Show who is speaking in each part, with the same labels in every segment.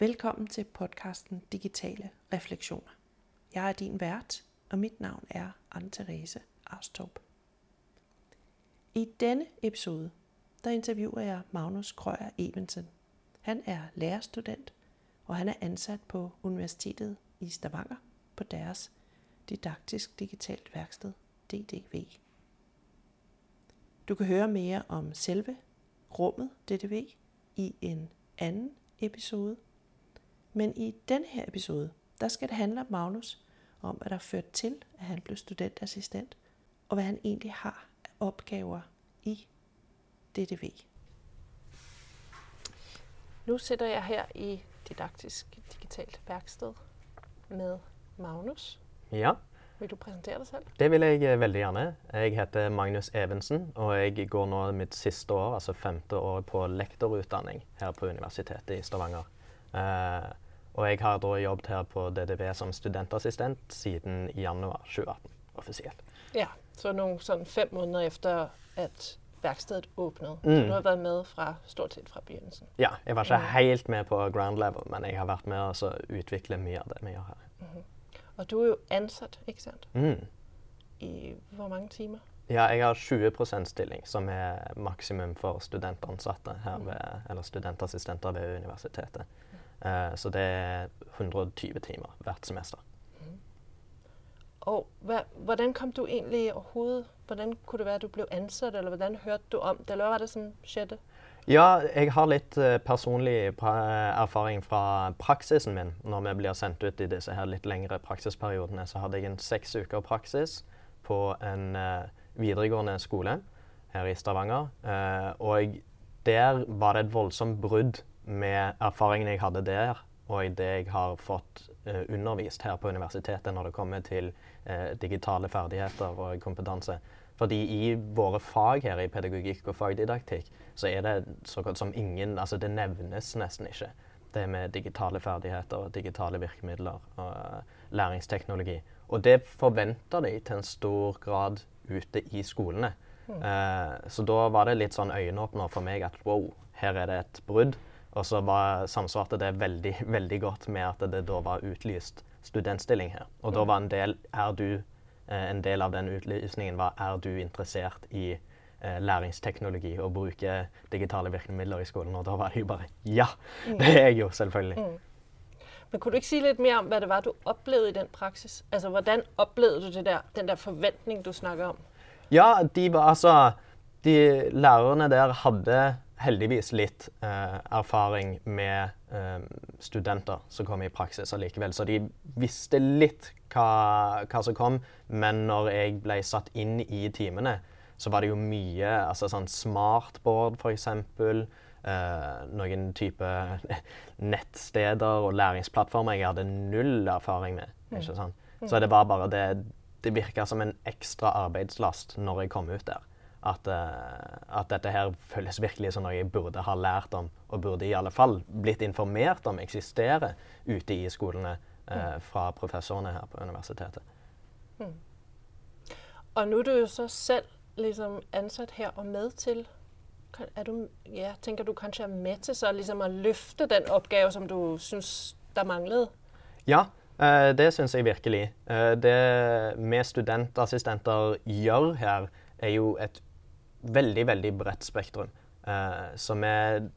Speaker 1: Velkommen til podcasten Digitale Refleksioner. Jeg er din vært, og mit navn er Anne-Therese Arstorp. I denne episode, der interviewer jeg Magnus Krøyer Evensen. Han er lærerstudent, og han er ansat på Universitetet i Stavanger på deres didaktisk digitalt værksted, DDV. Du kan høre mere om selve rummet DDV i en anden episode. Men i denne her episode, der skal det handle om Magnus, om hvad der førte til, at han blev studentassistent, og hvad han egentlig har af opgaver i DDV. Nu sidder jeg her i Didaktisk Digitalt Værksted med Magnus.
Speaker 2: Ja,
Speaker 1: Vil du præsentere dig selv?
Speaker 2: det vil jeg eh, veldig gjerne. Jeg heter Magnus Evensen, og jeg går nå mitt siste år, altså femte år, på lektorutdanning her på Universitetet i Stavanger. Eh, og jeg har da jobbet her på DDB som studentassistent siden januar 2018, offisielt.
Speaker 1: Ja, så noen sånn fem måneder etter at verkstedet åpnet.
Speaker 2: Mm.
Speaker 1: Så du har vært med fra stort sett fra begynnelsen.
Speaker 2: Ja, jeg var ikke
Speaker 1: Mm.
Speaker 2: helt med på ground level, men jeg har vært med og utvikle mye av det vi gjør her.
Speaker 1: Og du er jo ansatt, ikke sant?
Speaker 2: Mm.
Speaker 1: I hvor mange timer?
Speaker 2: Ja, jeg har 20% stilling, som er maksimum for studentansatte her ved, eller studentassistenter ved universitetet. Eh, så det er 120 timer hvert semester.
Speaker 1: Og hva, hvordan kom du egentlig overhovedet? Hvordan kunne det være, at du ble ansatt, eller hvordan hørte du om det? Eller hva var det, som skjedde?
Speaker 2: Ja, jeg har litt eh, personlig erfaring fra praksisen min. Når vi blir sendt ut i disse her litt lengre praksisperiodene, så hadde jeg en seks uker praksis på en eh, videregående skole her i Stavanger. Og der var det et voldsomt brudd med erfaringen jeg hadde der, og det jeg har fått uh, undervist her på universitetet når det kommer til uh, digitale ferdigheter og kompetanse. Fordi i våre fag her i pedagogikk og fagdidaktikk, så er det så godt som ingen Altså det nevnes nesten ikke. Det med digitale ferdigheter og digitale virkemidler og uh, læringsteknologi. Og det forventer de til en stor grad ute i skolene. Eh, så da var det litt sånn øyenåpner for meg at wow, her er det et brudd. Og så var, samsvarte det veldig, veldig godt med at det da var utlyst studentstilling her. Og da var en del Er du eh, en del av den utlysningen var er du interessert i eh, læringsteknologi og bruke digitale virkemidler i skolen? Og da var det jo bare ja! Det er jeg jo, selvfølgelig.
Speaker 1: Men kunne du ikke si litt mer om, hva det var, du opplevde i den praksis? Altså, hvordan opplevde du det der, den der forventning, du snakker om?
Speaker 2: Ja, de var altså De lærerne der hadde heldigvis litt eh, erfaring med eh, studenter som kom i praksis allikevel. Så de visste litt hva, hva som kom. Men når jeg ble satt inn i timene, så var det jo mye altså sånn smartboard, f.eks. Eh, noen type nettsteder og læringsplattformer jeg hadde null erfaring med. ikke sant? Så det var bare det Det virka som en ekstra arbeidslast når jeg kom ut der. At, eh, at dette her føles virkelig som noe jeg burde ha lært om, og burde i alle fall blitt informert om eksisterer ute i skolene eh, fra professorene her på universitetet.
Speaker 1: Og nå er du jo så selv liksom, ansatt her og med til, er du, ja, Tenker du kanskje er med til så liksom, å løfte den oppgaven som du synes, der manglede?
Speaker 2: Ja, eh, det syns jeg virkelig. Eh, det vi studentassistenter gjør her, er jo et veldig, veldig bredt spektrum. Eh, så vi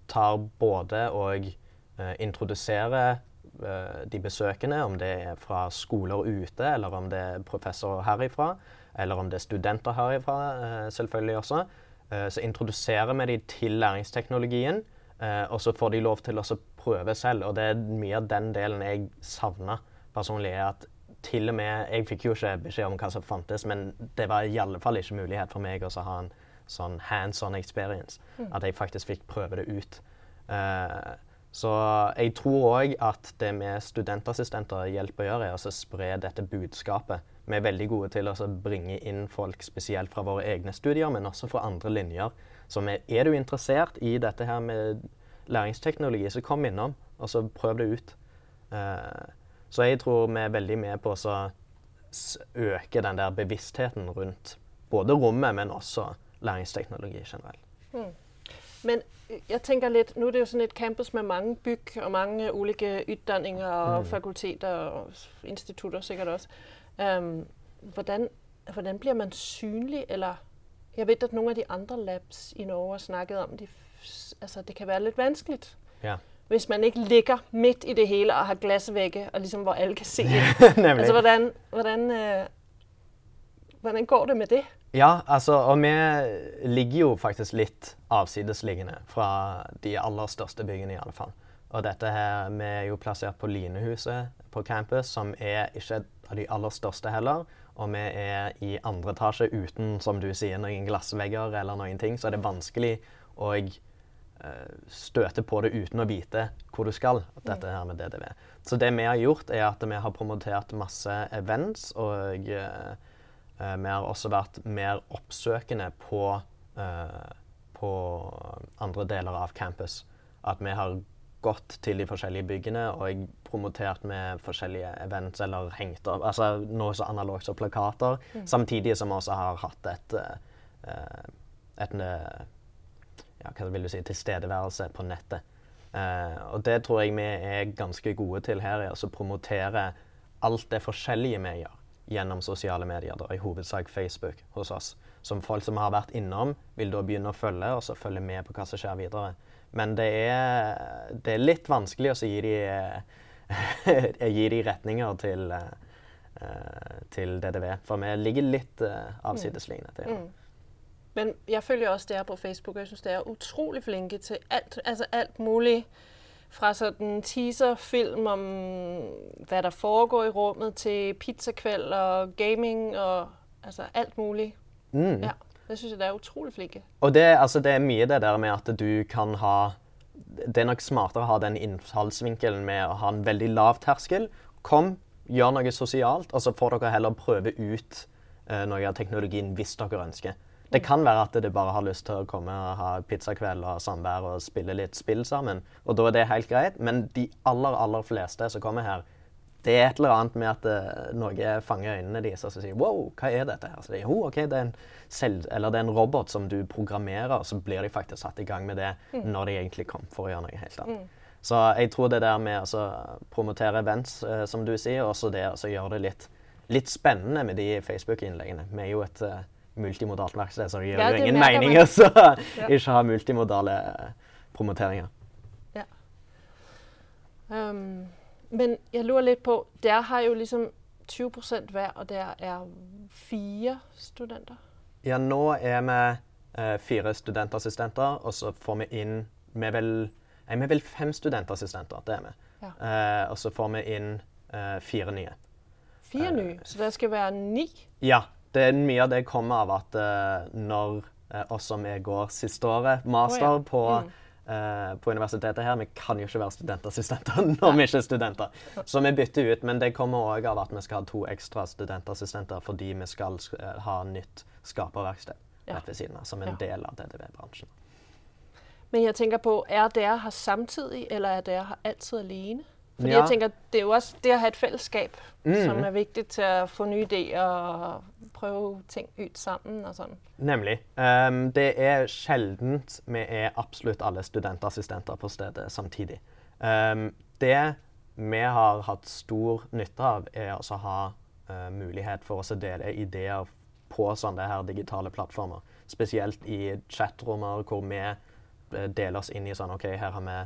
Speaker 2: tar både og eh, introduserer eh, de besøkende, om det er fra skoler ute, eller om det er professorer herifra, eller om det er studenter herifra, eh, selvfølgelig også. Eh, så introduserer vi de til læringsteknologien, eh, og så får de lov til å prøve selv. Og det er mye av den delen jeg savna personlig. er at til og med, Jeg fikk jo ikke beskjed om hva som fantes, men det var i alle fall ikke mulighet for meg å ha en sånn hands on experience. At jeg faktisk fikk prøve det ut. Uh, så jeg tror òg at det med studentassistenter hjelper å gjøre, er å så spre dette budskapet. Vi er veldig gode til å altså bringe inn folk spesielt fra våre egne studier, men også fra andre linjer. Så med, er du interessert i dette her med læringsteknologi, så kom innom, og så prøv det ut. Uh, så jeg tror vi er veldig med på å så øke den der bevisstheten rundt både rommet, men også læringsteknologi generelt.
Speaker 1: Men jeg tenker litt, nå er det jo sånn et campus med mange bygg og mange ulike utdanninger og mm. fakulteter og institutter sikkert også. Um, hvordan, hvordan blir man synlig, eller jeg vet at noen av de andre labs i Norge har snakket om de, altså det kan være litt vanskelig.
Speaker 2: Ja.
Speaker 1: Hvis man ikke ligger midt i det hele og har glassvegge, og liksom hvor alle kan se altså, hvordan, hvordan, øh, hvordan går det med det?
Speaker 2: Ja, altså, og vi ligger jo faktisk litt avsidesliggende fra de aller største byggene, i alle fall. Og dette her, Vi er jo plassert på Linehuset på campus, som er ikke av de aller største heller. Og vi er i andre etasje uten som du sier, noen glassvegger eller noen ting. Så er det vanskelig å uh, støte på det uten å vite hvor du skal. dette her med DDV. Så det vi har gjort, er at vi har promotert masse events. Og uh, vi har også vært mer oppsøkende på, uh, på andre deler av campus. At vi har gått til de forskjellige byggene og promotert med forskjellige events eller hengt opp altså noe så analogt som plakater, mm. samtidig som vi også har hatt et, uh, et ja, hva vil du si, tilstedeværelse på nettet. Uh, og det tror jeg vi er ganske gode til her, er å promotere alt det forskjellige vi gjør gjennom sosiale medier, da, i hovedsak Facebook hos oss. Som folk som har vært innom, vil da begynne å følge, og så følge med på hva som skjer videre. Men det er, det er litt vanskelig å gi de, gi de retninger til, uh, til, DDV. For vi ligger litt uh, avsidesliggende til. Mm.
Speaker 1: Men jeg følger også dere på Facebook, og jeg syns dere er utrolig flinke til alt, altså alt mulig. Fra sådan teaserfilm om hva der foregår i rummet, til pizzakveld og gaming og altså alt mulig.
Speaker 2: Mm.
Speaker 1: Ja. Det synes jeg det er utrolig flinke.
Speaker 2: Og det, altså, det, er mye det der med at du kan ha Det er nok smartere å ha den innfallsvinkelen med å ha en veldig lav terskel. Kom, gjør noe sosialt, og så får dere heller prøve ut uh, noe av teknologien hvis dere ønsker. Det kan være at de bare har lyst til å komme og ha pizzakveld og samvær og spille litt spill sammen. Og da er det helt greit. Men de aller, aller fleste som kommer her, det er et eller annet med at uh, noe fanger øynene deres og så sier wow, hva er dette her? Så de, oh, ok, det er, en selv, eller det er en robot som du programmerer, og så blir de faktisk satt i gang med det mm. når de egentlig kom for å gjøre noe helt annet. Mm. Så jeg tror det der med å promotere events, uh, som du sier, og så det å gjøre det litt, litt, spennende med de Facebook-innleggene. Vi er jo et uh, multimodalt verksted, så det gir jo ingen mening å ikke ha multimodale promoteringer.
Speaker 1: Ja. Um men jeg lurer litt på Dere har jo liksom 20% hver, og dere er fire studenter?
Speaker 2: Ja, nå er vi eh, fire studentassistenter, og så får vi inn Vi er vel, nei, vi vel fem studentassistenter, det er vi. Ja. Eh, og så får vi inn eh, fire nye.
Speaker 1: Fire eh, nye? Så det skal være ni?
Speaker 2: Ja. Det, er mye av det kommer av at uh, når uh, oss som går siste året, master oh, ja. på mm Uh, på universitetet her. Vi kan jo ikke være studentassistenter når vi ikke er studenter. Så vi bytter ut. Men det kommer òg av at vi skal ha to ekstra studentassistenter fordi vi skal ha nytt skaperverksted rett ved siden av, som en del av DDV-bransjen.
Speaker 1: Men jeg tenker på, er dere her samtidig, eller er dere her alltid alene? Fordi ja. jeg tenker, Det er jo også det å ha et fellesskap mm. som er viktig til å få nye ideer og prøve ting ut sammen. og sånn.
Speaker 2: Nemlig. Um, det er sjeldent vi er absolutt alle studentassistenter på stedet samtidig. Um, det vi har hatt stor nytte av, er å ha uh, mulighet for å dele ideer på sånne her digitale plattformer. Spesielt i chatrommer hvor vi uh, deler oss inn i sånn OK, her har vi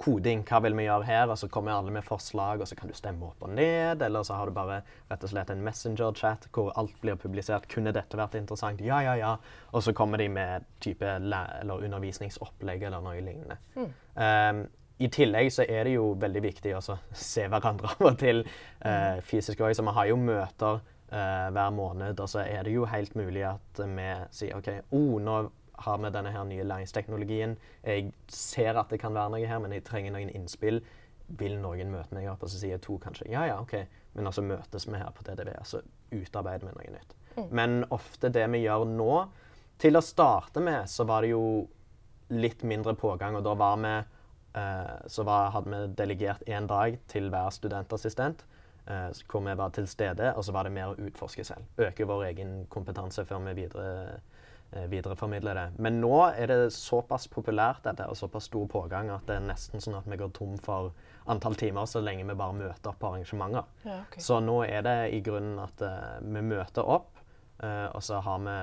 Speaker 2: koding. Hva vil vi gjøre her? Og så kommer alle med forslag, og så kan du stemme opp og ned. Eller så har du bare rett og slett en messenger-chat hvor alt blir publisert. Kunne dette vært interessant? Ja, ja, ja. Og så kommer de med type eller undervisningsopplegg eller noe lignende. Mm. Um, i tillegg så er det jo veldig viktig å se hverandre av og til uh, fysisk òg. Så vi har jo møter uh, hver måned, og så er det jo helt mulig at vi sier OK, oh, nå har med denne her nye læringsteknologien. Jeg ser at det kan være noe her, men jeg trenger noen innspill. Vil noen møte meg opp? Og så sier to kanskje ja, ja, OK. Men altså møtes vi her på TDV, så utarbeider vi noe nytt. Mm. Men ofte det vi gjør nå Til å starte med så var det jo litt mindre pågang, og da var vi uh, så var, hadde vi delegert én dag til hver studentassistent. Uh, hvor vi var til stede, og så var det mer å utforske selv. Øke vår egen kompetanse før vi videre eh, videreformidle det. Men nå er det såpass populært dette, og såpass stor pågang at det er nesten sånn at vi går tom for antall timer så lenge vi bare møter opp på arrangementer.
Speaker 1: Ja, okay.
Speaker 2: Så nå er det i grunnen at uh, vi møter opp, uh, og så har, vi,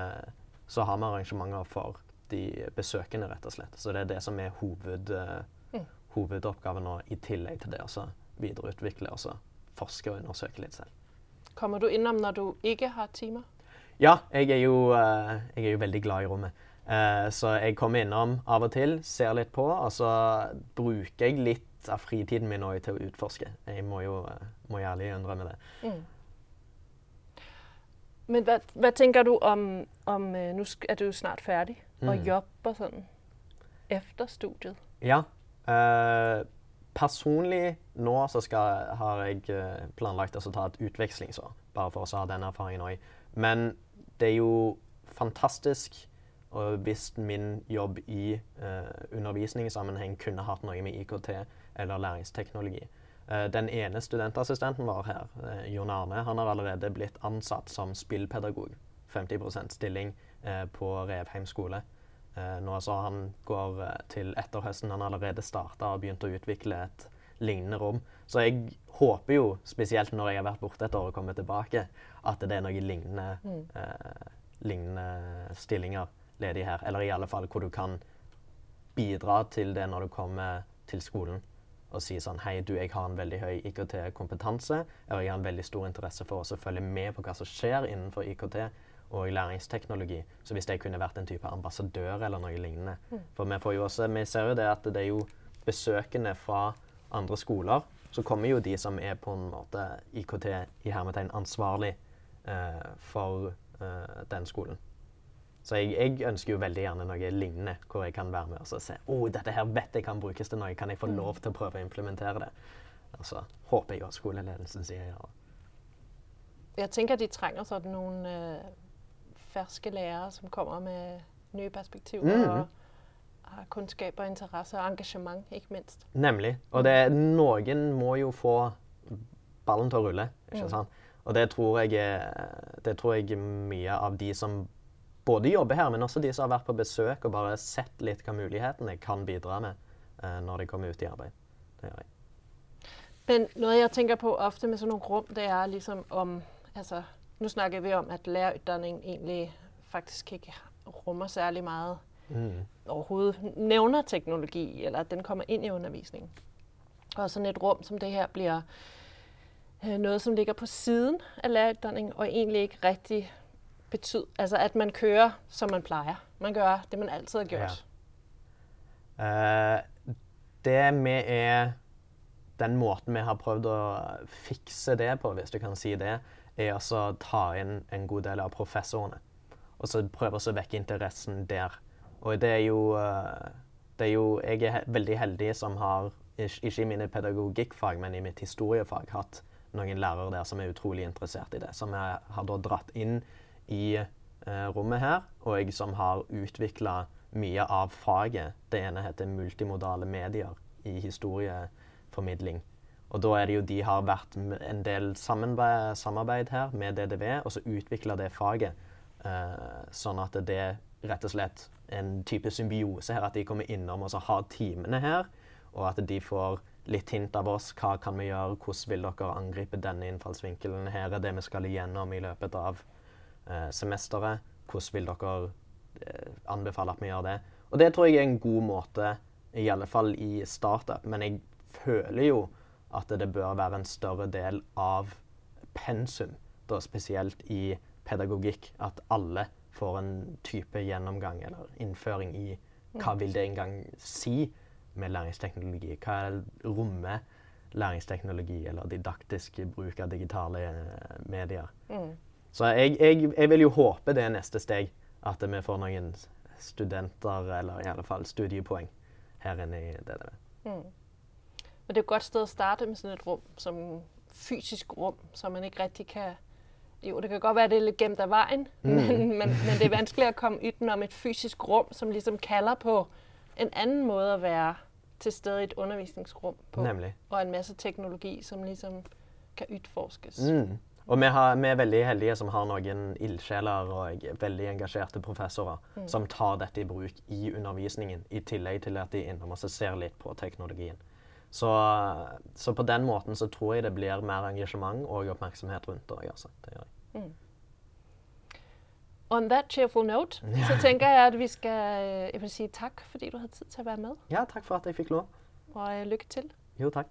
Speaker 2: så har, vi, arrangementer for de besøkende, rett og slett. Så det er det som er hoved, uh, mm. hovedoppgaven nå, i tillegg til det å videreutvikle og forske og undersøke litt selv.
Speaker 1: Kommer du innom når du ikke har timer?
Speaker 2: Ja, jeg er jo, jeg er jo veldig glad i rommet. så jeg kommer innom av og til, ser litt på, og så bruker jeg litt av fritiden min til å utforske. Jeg må jo må ærlig innrømme det. Mm.
Speaker 1: Men hva, hva, tenker du om, om Nå er du snart ferdig mm. og jobber sånn etter studiet.
Speaker 2: Ja. Eh, personlig nå så skal, har jeg planlagt å ta et utvekslingsår, bare for å ha den erfaringen òg. Men det er jo fantastisk hvis min jobb i eh, undervisningssammenheng kunne hatt noe med IKT eller læringsteknologi. Eh, den ene studentassistenten vår her, eh, Jon Arne, han har allerede blitt ansatt som spillpedagog. 50% stilling eh, på Revheim skole. Nå så han går til etter høsten. Han har allerede starta og begynt å utvikle et lignende rom. Så jeg håper jo, spesielt når jeg har vært borte et år og kommer tilbake, at det er noen lignende, mm. eh, lignende stillinger ledig her. Eller i alle fall hvor du kan bidra til det når du kommer til skolen og si sånn Hei, du, jeg har en veldig høy IKT-kompetanse, og jeg har en veldig stor interesse for å følge med på hva som skjer innenfor IKT og læringsteknologi. Så hvis jeg kunne vært en type ambassadør eller noe lignende mm. For vi, også, vi ser jo det at det er jo besøkende fra andre skoler, så kommer jo de som er på en måte IKT i hermetegn ansvarlig eh, for eh, den skolen. Så jeg, jeg, ønsker jo veldig gjerne noe lignende, hvor jeg kan være med og se oh, dette her vet jeg kan brukes til noe. Kan jeg få mm. lov til å prøve å implementere det? Og så håper jeg også skoleledelsen sier ja.
Speaker 1: Jeg tenker de trenger sånn noen uh, ferske lærere som kommer med nye perspektiver. Mm. og har kunnskap og interesse og engasjement, ikke minst.
Speaker 2: Nemlig. Og det, noen må jo få ballen til å rulle. ikke mm. sant? Og det tror, jeg, det tror jeg mye av de som både jobber her, men også de som har vært på besøk og bare sett litt hva mulighetene kan bidra med uh, når de kommer ut i arbeid. Det gjør jeg.
Speaker 1: Men noe jeg tenker på ofte med sånne rom, det er liksom om altså, Nå snakker vi om at lærerutdanning egentlig faktisk ikke rommer særlig mye mm. overhovedet nevner teknologi, eller at den kommer inn i undervisningen. Og sådan et rum som det her blir øh, noe som ligger på siden av læreruddanningen, og egentlig ikke rigtig betyd, altså at man kører som man pleier. Man gør det man altid har gjort.
Speaker 2: Ja. Uh, det vi er Den måten vi har prøvd å fikse det på, hvis du kan si det, er å ta inn en god del av professorene. Og så prøve å vekke interessen der. Og det er jo, uh, det er jo Jeg er veldig heldig som har, ikke i mine pedagogikkfag, men i mitt historiefag, hatt noen lærere der som er utrolig interessert i det. Som jeg har da dratt inn i eh, rommet her, og jeg som har utvikla mye av faget. Det ene heter multimodale medier i historieformidling. Og da er det jo de har vært en del samarbeid her med DDV, og så utvikla det faget. Eh, sånn at det er rett og slett en type symbiose her, at de kommer innom og så har timene her, og at de får litt hint av oss. Hva kan vi gjøre? Hvordan vil dere angripe denne innfallsvinkelen? Her er det vi skal igjennom i løpet av eh, semesteret. Hvordan vil dere eh, anbefale at vi gjør det? Og det tror jeg er en god måte, i alle fall i startup. Men jeg føler jo at det bør være en større del av pensum, da spesielt i pedagogikk, at alle får en type gjennomgang eller innføring i hva vil det engang si med læringsteknologi? Hva rommer læringsteknologi eller didaktisk bruk av digitale eh, medier? Mm. Så jeg, jeg, jeg, vil jo håpe det er neste steg, at vi får noen studenter, eller i alle fall studiepoeng, her inne i DDV. Mm.
Speaker 1: Men det er et godt sted å starte med sånn et rom, som fysisk rom, som man ikke riktig kan Jo, det kan godt være at det er litt gemt av veien, mm. men, men, men, det er vanskelig å komme utenom et fysisk rum, som ligesom kalder på en anden måte å være til stede i et undervisningsrum på.
Speaker 2: Nemlig.
Speaker 1: Og en masse teknologi som ligesom kan utforskes.
Speaker 2: Mm. Og vi, har, vi, er veldig heldige som har noen ildsjeler og veldig engasjerte professorer mm. som tar dette i bruk i undervisningen, i tillegg til at de innom oss ser litt på teknologien. Så, så, på den måten så tror jeg det blir mer engasjement og oppmerksomhet rundt det. Altså. det gjør jeg. Mm.
Speaker 1: On that cheerful note, så tenker jeg at vi skal jeg vil si takk fordi du hadde tid til å være med.
Speaker 2: Ja, takk for at jeg fikk lov.
Speaker 1: Og lykke til.
Speaker 2: Jo, takk.